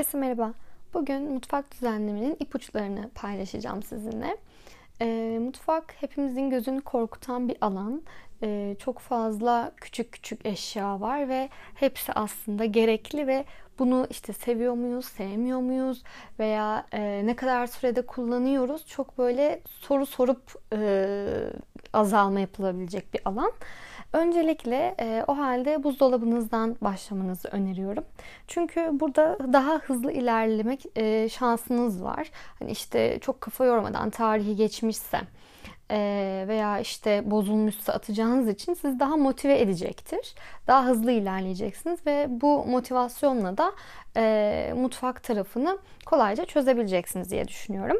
Herkese merhaba. Bugün mutfak düzenlemenin ipuçlarını paylaşacağım sizinle. E, mutfak hepimizin gözünü korkutan bir alan. E, çok fazla küçük küçük eşya var ve hepsi aslında gerekli ve bunu işte seviyor muyuz, sevmiyor muyuz veya e, ne kadar sürede kullanıyoruz çok böyle soru sorup e, azalma yapılabilecek bir alan. Öncelikle e, o halde buzdolabınızdan başlamanızı öneriyorum. Çünkü burada daha hızlı ilerlemek e, şansınız var. Hani işte çok kafa yormadan tarihi geçmişse veya işte bozulmuşsa atacağınız için sizi daha motive edecektir. Daha hızlı ilerleyeceksiniz ve bu motivasyonla da e, mutfak tarafını kolayca çözebileceksiniz diye düşünüyorum.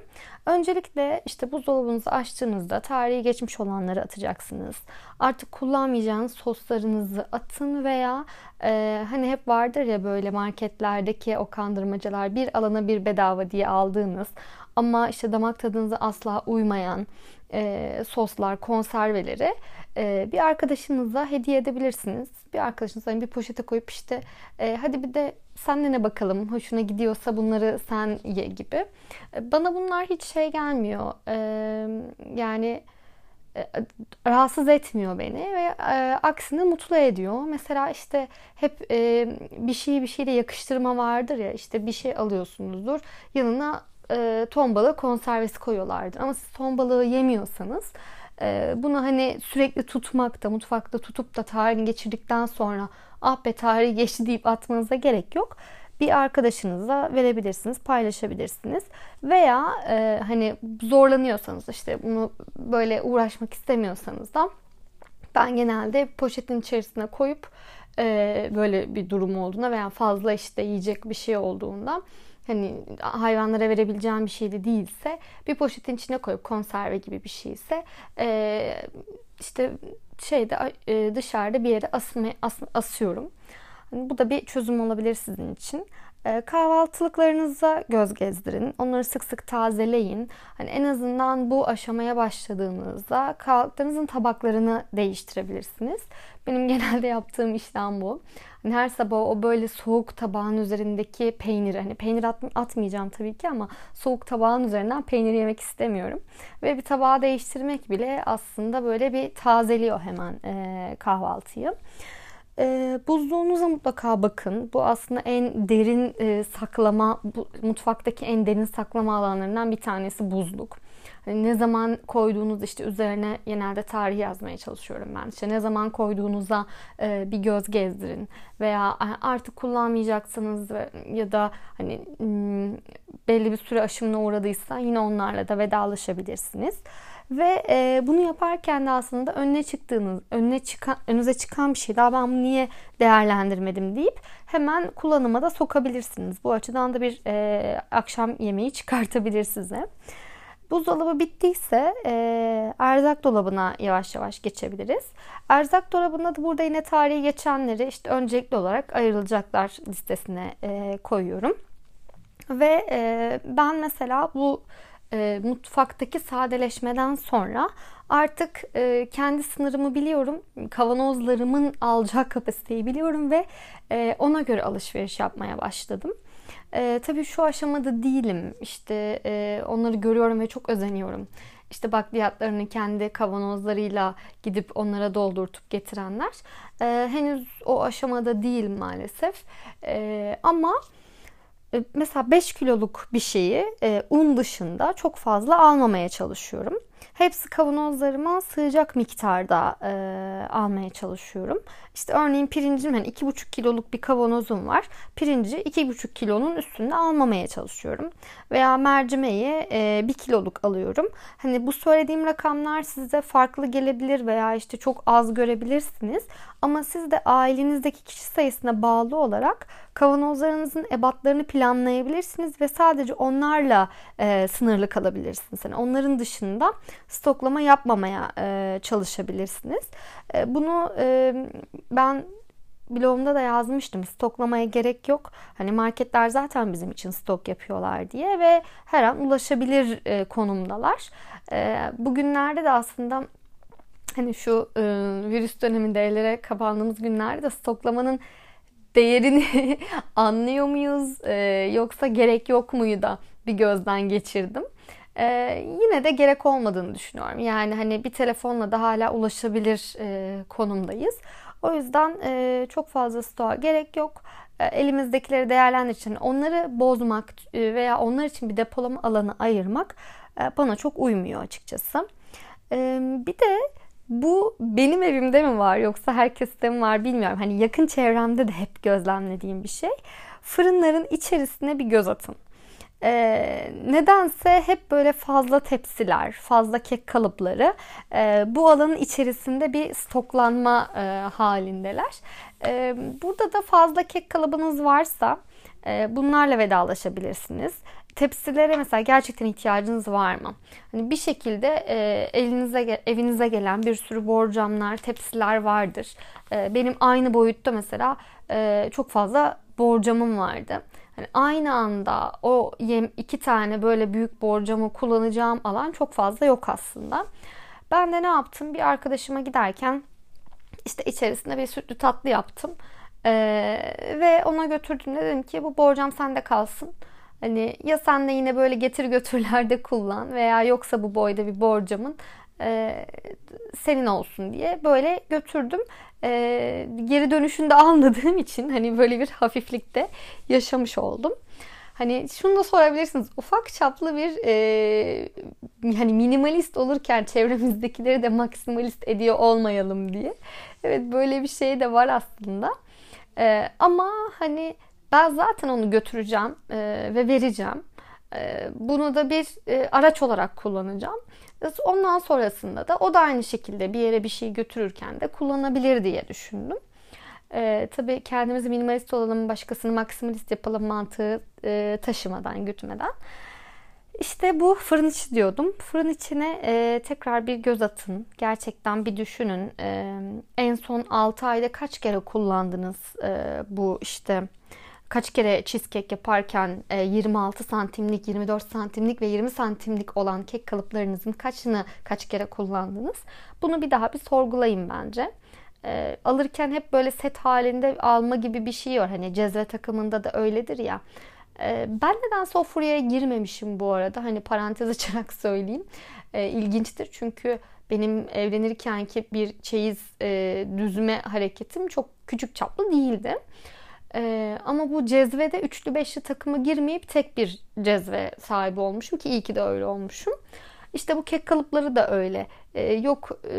Öncelikle işte buzdolabınızı açtığınızda tarihi geçmiş olanları atacaksınız. Artık kullanmayacağınız soslarınızı atın veya e, hani hep vardır ya böyle marketlerdeki o kandırmacalar bir alana bir bedava diye aldığınız ama işte damak tadınıza asla uymayan e, soslar, konserveleri e, bir arkadaşınıza hediye edebilirsiniz. Bir arkadaşınıza hani bir poşete koyup işte e, hadi bir de sen ne bakalım hoşuna gidiyorsa bunları sen ye gibi. E, bana bunlar hiç şey gelmiyor. E, yani e, rahatsız etmiyor beni ve e, aksine mutlu ediyor. Mesela işte hep e, bir şeyi bir şeyle yakıştırma vardır ya işte bir şey alıyorsunuzdur yanına e, ton balığı konservesi koyuyorlardır. Ama siz ton balığı yemiyorsanız e, bunu hani sürekli tutmakta, mutfakta tutup da tarihini geçirdikten sonra ah be tarihi geçti deyip atmanıza gerek yok. Bir arkadaşınıza verebilirsiniz, paylaşabilirsiniz. Veya e, hani zorlanıyorsanız işte bunu böyle uğraşmak istemiyorsanız da ben genelde poşetin içerisine koyup e, böyle bir durum olduğunda veya fazla işte yiyecek bir şey olduğunda hani hayvanlara verebileceğim bir şey de değilse bir poşetin içine koyup konserve gibi bir şeyse e, işte şeyde e, dışarıda bir yere asma, as, asıyorum. Hani bu da bir çözüm olabilir sizin için. E, kahvaltılıklarınıza göz gezdirin. Onları sık sık tazeleyin. Hani en azından bu aşamaya başladığınızda kahvaltılarınızın tabaklarını değiştirebilirsiniz. Benim genelde yaptığım işlem bu. Hani her sabah o böyle soğuk tabağın üzerindeki peynir, hani peynir at, atmayacağım tabii ki ama soğuk tabağın üzerinden peynir yemek istemiyorum. Ve bir tabağı değiştirmek bile aslında böyle bir tazeliyor hemen e, kahvaltıyı. E, buzluğunuza mutlaka bakın. Bu aslında en derin e, saklama, bu, mutfaktaki en derin saklama alanlarından bir tanesi buzluk. Hani ne zaman koyduğunuz işte üzerine genelde tarih yazmaya çalışıyorum ben. İşte ne zaman koyduğunuza e, bir göz gezdirin veya artık kullanmayacaksınız ya da hani belli bir süre aşımına uğradıysa yine onlarla da vedalaşabilirsiniz. Ve e, bunu yaparken de aslında önüne çıktığınız, önüne çıkan, önünüze çıkan bir şey daha ben bunu niye değerlendirmedim deyip hemen kullanıma da sokabilirsiniz. Bu açıdan da bir e, akşam yemeği çıkartabilir size. Buzdolabı bittiyse e, erzak dolabına yavaş yavaş geçebiliriz. Erzak dolabında da burada yine tarihi geçenleri işte öncelikli olarak ayrılacaklar listesine e, koyuyorum. Ve e, ben mesela bu e, mutfaktaki sadeleşmeden sonra artık e, kendi sınırımı biliyorum. Kavanozlarımın alacak kapasiteyi biliyorum ve e, ona göre alışveriş yapmaya başladım. E, tabii şu aşamada değilim. İşte e, onları görüyorum ve çok özeniyorum. İşte bakliyatlarını kendi kavanozlarıyla gidip onlara doldurtup getirenler. E, henüz o aşamada değil maalesef. E, ama mesela 5 kiloluk bir şeyi e, un dışında çok fazla almamaya çalışıyorum. Hepsi kavanozlarıma sığacak miktarda e, almaya çalışıyorum. İşte örneğin pirincim hani 2,5 kiloluk bir kavanozum var. Pirinci 2,5 kilonun üstünde almamaya çalışıyorum. Veya mercimeği e, 1 kiloluk alıyorum. Hani bu söylediğim rakamlar size farklı gelebilir veya işte çok az görebilirsiniz. Ama siz de ailenizdeki kişi sayısına bağlı olarak kavanozlarınızın ebatlarını planlayabilirsiniz ve sadece onlarla e, sınırlı kalabilirsiniz. Yani onların dışında stoklama yapmamaya e, çalışabilirsiniz. E, bunu e, ben blogumda da yazmıştım. Stoklamaya gerek yok. Hani marketler zaten bizim için stok yapıyorlar diye ve her an ulaşabilir e, konumdalar. E, bugünlerde de aslında hani şu e, virüs döneminde evlere kapandığımız günlerde de stoklamanın değerini anlıyor muyuz e, yoksa gerek yok muyu da bir gözden geçirdim. E, yine de gerek olmadığını düşünüyorum. Yani hani bir telefonla da hala ulaşabilir e, konumdayız. O yüzden e, çok fazla stoğa gerek yok. E, elimizdekileri değerlendirirken onları bozmak e, veya onlar için bir depolama alanı ayırmak e, bana çok uymuyor açıkçası. Bir de bu benim evimde mi var yoksa herkeste mi var bilmiyorum. Hani yakın çevremde de hep gözlemlediğim bir şey. Fırınların içerisine bir göz atın. Ee, nedense hep böyle fazla tepsiler, fazla kek kalıpları e, bu alanın içerisinde bir stoklanma e, halindeler. E, burada da fazla kek kalıbınız varsa e, bunlarla vedalaşabilirsiniz. Tepsilere mesela gerçekten ihtiyacınız var mı? Hani bir şekilde e, elinize evinize gelen bir sürü borcamlar, tepsiler vardır. E, benim aynı boyutta mesela e, çok fazla borcamım vardı. Hani aynı anda o yem iki tane böyle büyük borcamı kullanacağım alan çok fazla yok aslında. Ben de ne yaptım? Bir arkadaşıma giderken işte içerisinde bir sütlü tatlı yaptım. Ee, ve ona götürdüğümde dedim ki bu borcam sende kalsın. Hani ya sen de yine böyle getir götürlerde kullan veya yoksa bu boyda bir borcamın e, senin olsun diye böyle götürdüm. E, geri dönüşünde almadığım için hani böyle bir hafiflikte yaşamış oldum. Hani şunu da sorabilirsiniz. Ufak çaplı bir e, hani minimalist olurken çevremizdekileri de maksimalist ediyor olmayalım diye. Evet böyle bir şey de var aslında. E, ama hani ben zaten onu götüreceğim e, ve vereceğim. E, bunu da bir e, araç olarak kullanacağım. Ondan sonrasında da o da aynı şekilde bir yere bir şey götürürken de kullanabilir diye düşündüm. Ee, tabii kendimizi minimalist olalım, başkasını maksimalist yapalım mantığı e, taşımadan, gütmeden. İşte bu fırın içi diyordum. Fırın içine e, tekrar bir göz atın. Gerçekten bir düşünün. E, en son 6 ayda kaç kere kullandınız e, bu işte kaç kere cheesecake yaparken 26 e, santimlik, 24 santimlik ve 20 santimlik olan kek kalıplarınızın kaçını kaç kere kullandınız? Bunu bir daha bir sorgulayın bence. E, alırken hep böyle set halinde alma gibi bir şey var. Hani cezve takımında da öyledir ya. E, ben nedense o furyaya girmemişim bu arada. Hani parantez açarak söyleyeyim. E, ilginçtir çünkü benim evlenirkenki bir çeyiz e, düzme hareketim çok küçük çaplı değildi. Ee, ama bu cezvede üçlü beşli takıma girmeyip tek bir cezve sahibi olmuşum ki iyi ki de öyle olmuşum. İşte bu kek kalıpları da öyle. Ee, yok e,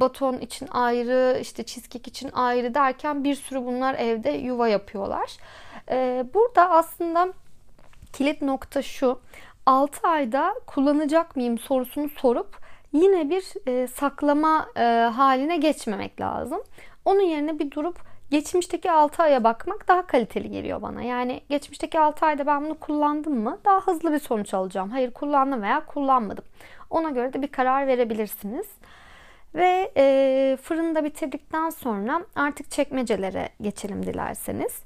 baton için ayrı, işte cheesecake için ayrı derken bir sürü bunlar evde yuva yapıyorlar. Ee, burada aslında kilit nokta şu. 6 ayda kullanacak mıyım sorusunu sorup yine bir e, saklama e, haline geçmemek lazım. Onun yerine bir durup geçmişteki 6 aya bakmak daha kaliteli geliyor bana. Yani geçmişteki 6 ayda ben bunu kullandım mı daha hızlı bir sonuç alacağım. Hayır kullandım veya kullanmadım. Ona göre de bir karar verebilirsiniz. Ve e, fırında bitirdikten sonra artık çekmecelere geçelim dilerseniz.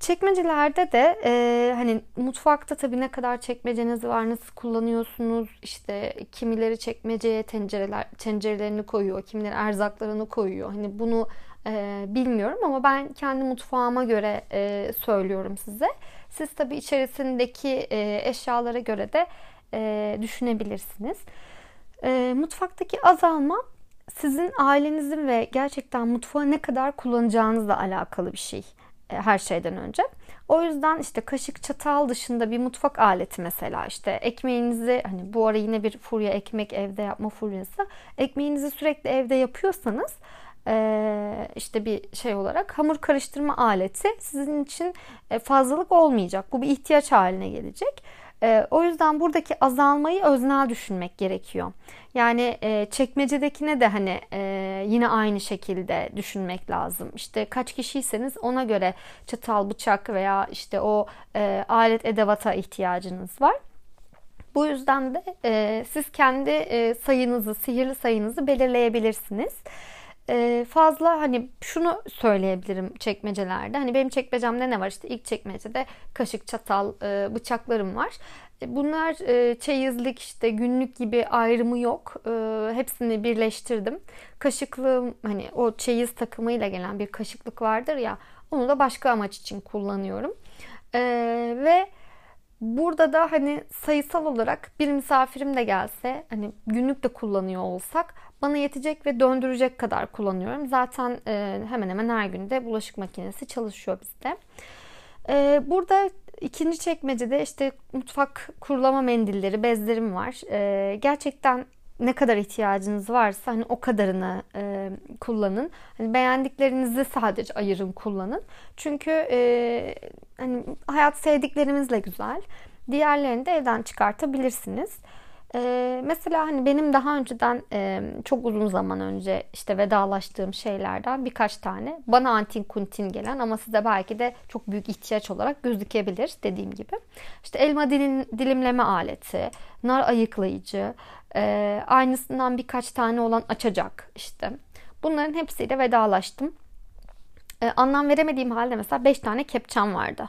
Çekmecelerde de e, hani mutfakta tabii ne kadar çekmeceniz var, nasıl kullanıyorsunuz? İşte kimileri çekmeceye tencereler tencerelerini koyuyor, kimileri erzaklarını koyuyor. Hani bunu e, bilmiyorum ama ben kendi mutfağıma göre e, söylüyorum size. Siz tabii içerisindeki e, eşyalara göre de e, düşünebilirsiniz. E, mutfaktaki azalma sizin ailenizin ve gerçekten mutfağı ne kadar kullanacağınızla alakalı bir şey e, her şeyden önce. O yüzden işte kaşık çatal dışında bir mutfak aleti mesela işte ekmeğinizi hani bu ara yine bir furya ekmek evde yapma furyası ekmeğinizi sürekli evde yapıyorsanız işte bir şey olarak hamur karıştırma aleti sizin için e, fazlalık olmayacak. Bu bir ihtiyaç haline gelecek. E, o yüzden buradaki azalmayı öznel düşünmek gerekiyor. Yani çekmecedekine de hani yine aynı şekilde düşünmek lazım. İşte kaç kişiyseniz ona göre çatal, bıçak veya işte o alet edevata ihtiyacınız var. Bu yüzden de siz kendi sayınızı, sihirli sayınızı belirleyebilirsiniz. Ee, fazla hani şunu söyleyebilirim çekmecelerde. Hani benim çekmecemde ne var? İşte ilk çekmecede kaşık, çatal, e, bıçaklarım var. E, bunlar e, çeyizlik işte günlük gibi ayrımı yok. Hepsini birleştirdim. Kaşıklığım hani o çeyiz takımıyla gelen bir kaşıklık vardır ya Onu da başka amaç için kullanıyorum. Ve burada da hani sayısal olarak bir misafirim de gelse hani günlük de kullanıyor olsak bana yetecek ve döndürecek kadar kullanıyorum. Zaten e, hemen hemen her günde bulaşık makinesi çalışıyor bizde. E, burada ikinci çekmecede işte mutfak kurulama mendilleri, bezlerim var. E, gerçekten ne kadar ihtiyacınız varsa hani o kadarını e, kullanın. Hani beğendiklerinizi sadece ayırın kullanın. Çünkü e, hani hayat sevdiklerimizle güzel. Diğerlerini de evden çıkartabilirsiniz. Ee, mesela hani benim daha önceden e, çok uzun zaman önce işte vedalaştığım şeylerden birkaç tane bana antin kuntin gelen ama size belki de çok büyük ihtiyaç olarak gözükebilir dediğim gibi. İşte elma dilim, dilimleme aleti, nar ayıklayıcı, e, aynısından birkaç tane olan açacak işte. Bunların hepsiyle vedalaştım. E, anlam veremediğim halde mesela 5 tane kepçem vardı.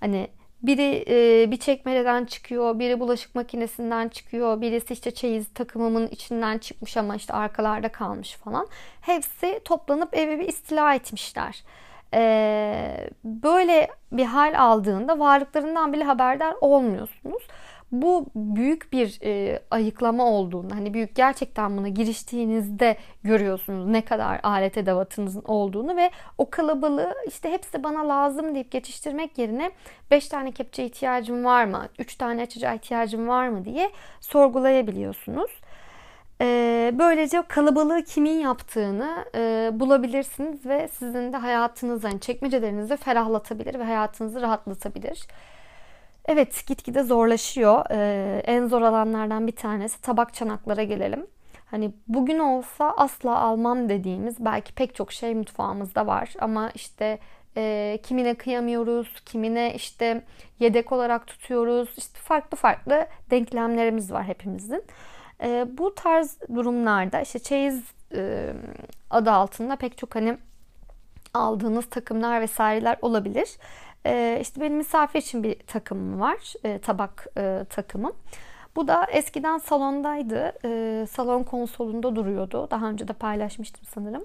Hani biri e, bir çekmeceden çıkıyor, biri bulaşık makinesinden çıkıyor, birisi işte çeyiz takımımın içinden çıkmış ama işte arkalarda kalmış falan. Hepsi toplanıp evi bir istila etmişler. E, böyle bir hal aldığında varlıklarından bile haberdar olmuyorsunuz bu büyük bir e, ayıklama olduğunu hani büyük gerçekten buna giriştiğinizde görüyorsunuz ne kadar alet edevatınızın olduğunu ve o kalabalığı işte hepsi bana lazım deyip geçiştirmek yerine 5 tane kepçe ihtiyacım var mı 3 tane açıcı ihtiyacım var mı diye sorgulayabiliyorsunuz. E, böylece kalabalığı kimin yaptığını e, bulabilirsiniz ve sizin de hayatınızı, hani çekmecelerinizi ferahlatabilir ve hayatınızı rahatlatabilir. Evet gitgide zorlaşıyor. Ee, en zor alanlardan bir tanesi tabak çanaklara gelelim. Hani bugün olsa asla almam dediğimiz belki pek çok şey mutfağımızda var. Ama işte e, kimine kıyamıyoruz, kimine işte yedek olarak tutuyoruz. İşte farklı farklı denklemlerimiz var hepimizin. E, bu tarz durumlarda işte çeyiz e, adı altında pek çok hani aldığınız takımlar vesaireler olabilir. E, işte benim misafir için bir takımım var. E, tabak e, takımım. Bu da eskiden salondaydı. E, salon konsolunda duruyordu. Daha önce de paylaşmıştım sanırım.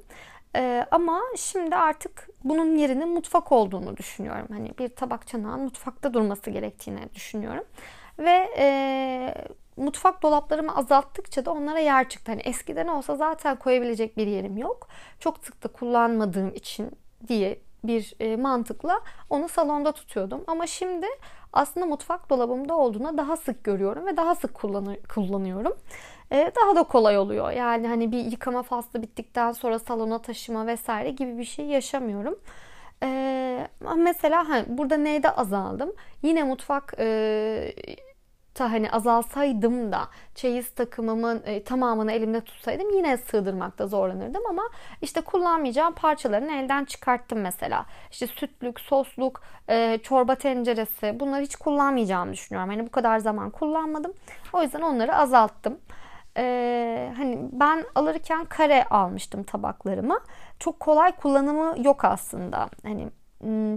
Ama şimdi artık bunun yerinin mutfak olduğunu düşünüyorum. Hani bir tabak çanağın mutfakta durması gerektiğini düşünüyorum. Ve mutfak dolaplarımı azalttıkça da onlara yer çıktı. Hani eskiden olsa zaten koyabilecek bir yerim yok. Çok sık da kullanmadığım için diye bir e, mantıkla onu salonda tutuyordum. Ama şimdi aslında mutfak dolabımda olduğuna daha sık görüyorum ve daha sık kullanıyorum. E, daha da kolay oluyor. Yani hani bir yıkama faslı bittikten sonra salona taşıma vesaire gibi bir şey yaşamıyorum. Ee, mesela hani burada neyde azaldım? Yine mutfak e, ta hani azalsaydım da çeyiz takımımın e, tamamını elimde tutsaydım yine sığdırmakta zorlanırdım ama işte kullanmayacağım parçalarını elden çıkarttım mesela. İşte sütlük, sosluk, e, çorba tenceresi bunları hiç kullanmayacağımı düşünüyorum. Hani bu kadar zaman kullanmadım. O yüzden onları azalttım. Ee, hani ben alırken kare almıştım tabaklarımı. Çok kolay kullanımı yok aslında. Hani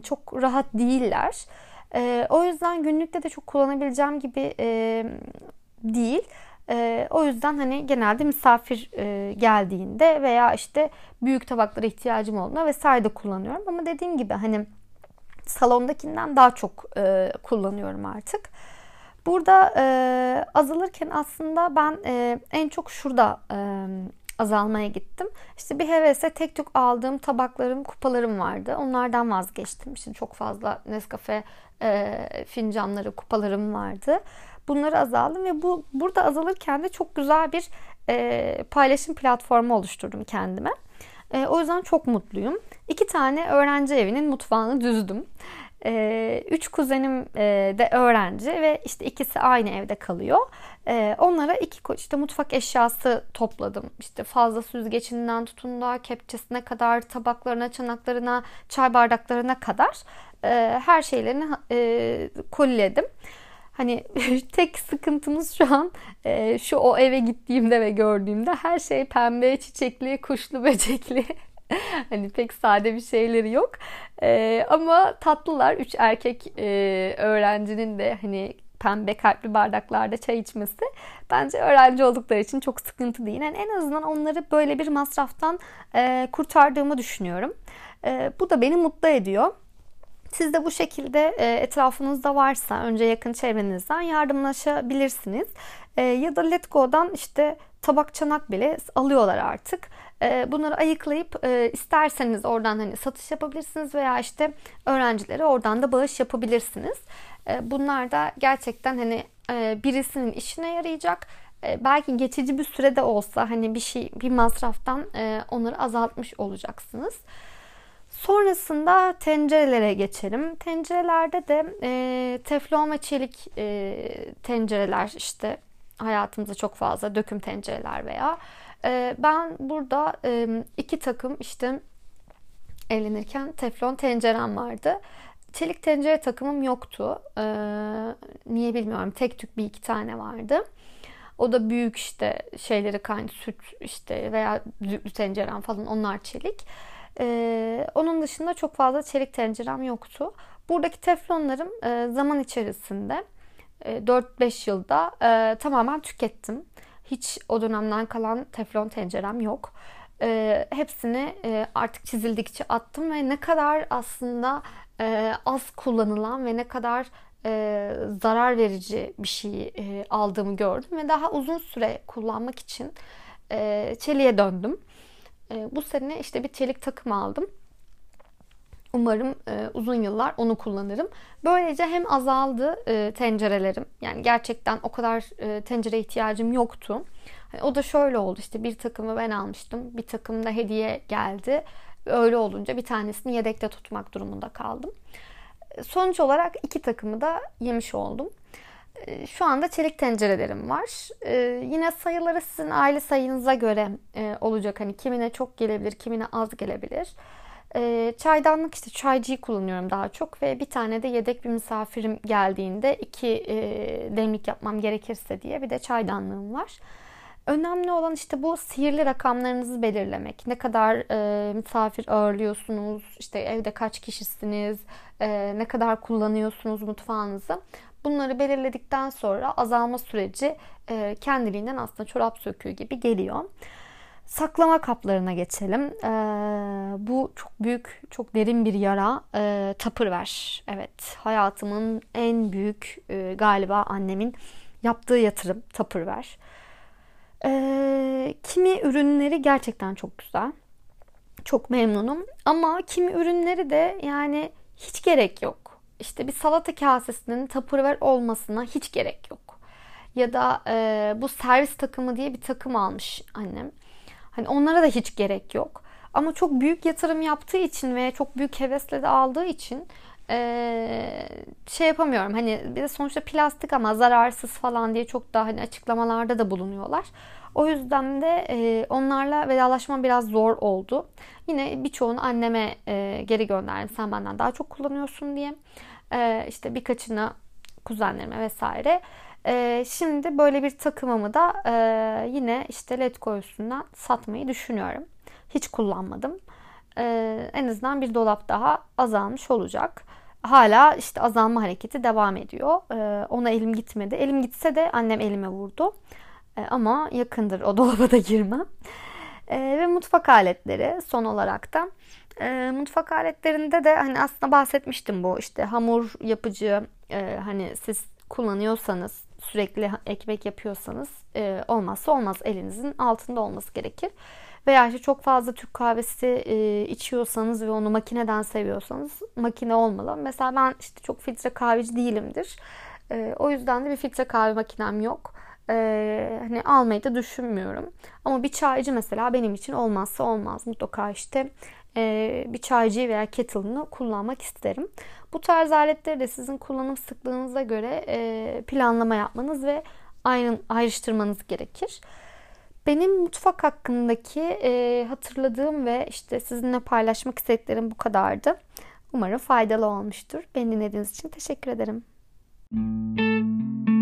çok rahat değiller. E, o yüzden günlükte de çok kullanabileceğim gibi e, değil. E, o yüzden hani genelde misafir e, geldiğinde veya işte büyük tabaklara ihtiyacım olduğunda vesaire de kullanıyorum. Ama dediğim gibi hani salondakinden daha çok e, kullanıyorum artık. Burada e, azalırken aslında ben e, en çok şurada e, azalmaya gittim. İşte bir hevese tek tük aldığım tabaklarım, kupalarım vardı. Onlardan vazgeçtim. İşte çok fazla Nescafe e, fincanları, kupalarım vardı. Bunları azaldım ve bu burada azalırken de çok güzel bir e, paylaşım platformu oluşturdum kendime. E, o yüzden çok mutluyum. İki tane öğrenci evinin mutfağını düzdüm. E, üç kuzenim e, de öğrenci ve işte ikisi aynı evde kalıyor. E, onlara iki işte mutfak eşyası topladım. İşte fazla süzgecinden tutun da kepçesine kadar, tabaklarına, çanaklarına, çay bardaklarına kadar e, her şeylerini e, koliledim. Hani tek sıkıntımız şu an e, şu o eve gittiğimde ve gördüğümde her şey pembe, çiçekli, kuşlu, böcekli. hani pek sade bir şeyleri yok. E, ama tatlılar. Üç erkek e, öğrencinin de hani pembe kalpli bardaklarda çay içmesi bence öğrenci oldukları için çok sıkıntı değil. Yani en azından onları böyle bir masraftan e, kurtardığımı düşünüyorum. E, bu da beni mutlu ediyor. Siz de bu şekilde e, etrafınızda varsa önce yakın çevrenizden yardımlaşabilirsiniz. E, ya da Letgo'dan işte tabak çanak bile alıyorlar artık. E, bunları ayıklayıp isterseniz oradan hani satış yapabilirsiniz veya işte öğrencilere oradan da bağış yapabilirsiniz. Bunlar da gerçekten hani birisinin işine yarayacak. Belki geçici bir sürede olsa hani bir şey bir masraftan onları azaltmış olacaksınız. Sonrasında tencerelere geçelim. Tencerelerde de e, teflon ve çelik e, tencereler işte hayatımızda çok fazla döküm tencereler veya e, ben burada iki takım işte evlenirken teflon tencerem vardı. Çelik tencere takımım yoktu. E, niye bilmiyorum. Tek tük bir iki tane vardı. O da büyük işte şeyleri kaynağı süt işte veya düdüklü tencerem falan onlar çelik. Ee, onun dışında çok fazla çelik tencerem yoktu. Buradaki teflonlarım zaman içerisinde e, 4-5 yılda tamamen tükettim. Hiç o dönemden kalan teflon tencerem yok. E, hepsini e, artık çizildikçe attım ve ne kadar aslında e, az kullanılan ve ne kadar e, zarar verici bir şey e, aldığımı gördüm ve daha uzun süre kullanmak için e, çeliğe döndüm. E, bu sene işte bir çelik takım aldım. Umarım e, uzun yıllar onu kullanırım. Böylece hem azaldı e, tencerelerim. Yani gerçekten o kadar e, tencere ihtiyacım yoktu. Yani o da şöyle oldu işte bir takımı ben almıştım. Bir takım da hediye geldi. Öyle olunca bir tanesini yedekte tutmak durumunda kaldım. Sonuç olarak iki takımı da yemiş oldum. Ee, şu anda çelik tencerelerim var. Ee, yine sayıları sizin aile sayınıza göre e, olacak. Hani kimine çok gelebilir, kimine az gelebilir. Ee, çaydanlık işte çaycıyı kullanıyorum daha çok ve bir tane de yedek bir misafirim geldiğinde iki e, demlik yapmam gerekirse diye bir de çaydanlığım var. Önemli olan işte bu sihirli rakamlarınızı belirlemek. Ne kadar e, misafir ağırlıyorsunuz, işte evde kaç kişisiniz, e, ne kadar kullanıyorsunuz mutfağınızı. Bunları belirledikten sonra azalma süreci e, kendiliğinden aslında çorap söküğü gibi geliyor. Saklama kaplarına geçelim. E, bu çok büyük, çok derin bir yara. E, Tupperware. Evet, hayatımın en büyük e, galiba annemin yaptığı yatırım Tupperware. E, kimi ürünleri gerçekten çok güzel. Çok memnunum. Ama kimi ürünleri de yani hiç gerek yok işte bir salata kasesinin Tupperware olmasına hiç gerek yok. Ya da e, bu servis takımı diye bir takım almış annem. Hani onlara da hiç gerek yok. Ama çok büyük yatırım yaptığı için ve çok büyük hevesle de aldığı için e, şey yapamıyorum. Hani bir de sonuçta plastik ama zararsız falan diye çok daha hani açıklamalarda da bulunuyorlar. O yüzden de e, onlarla vedalaşmam biraz zor oldu. Yine birçoğunu anneme e, geri gönderdim. Sen benden daha çok kullanıyorsun diye. E, işte birkaçını kuzenlerime vesaire. E, şimdi böyle bir takımımı da e, yine işte Letgo üstünden satmayı düşünüyorum. Hiç kullanmadım. E, en azından bir dolap daha azalmış olacak. Hala işte azalma hareketi devam ediyor. E, ona elim gitmedi. Elim gitse de annem elime vurdu. E, ama yakındır o dolaba da girmem. E, ve mutfak aletleri son olarak da. E, mutfak aletlerinde de hani aslında bahsetmiştim bu işte hamur yapıcı e, hani siz kullanıyorsanız sürekli ekmek yapıyorsanız e, olmazsa olmaz elinizin altında olması gerekir. Veya işte çok fazla Türk kahvesi e, içiyorsanız ve onu makineden seviyorsanız makine olmalı. Mesela ben işte çok filtre kahveci değilimdir. E, o yüzden de bir filtre kahve makinem yok e, hani almayı da düşünmüyorum. Ama bir çaycı mesela benim için olmazsa olmaz. Mutlaka işte bir çaycıyı veya kettle'ını kullanmak isterim. Bu tarz aletleri de sizin kullanım sıklığınıza göre e, planlama yapmanız ve ayrı, ayrıştırmanız gerekir. Benim mutfak hakkındaki e, hatırladığım ve işte sizinle paylaşmak istediklerim bu kadardı. Umarım faydalı olmuştur. Beni dinlediğiniz için teşekkür ederim. Müzik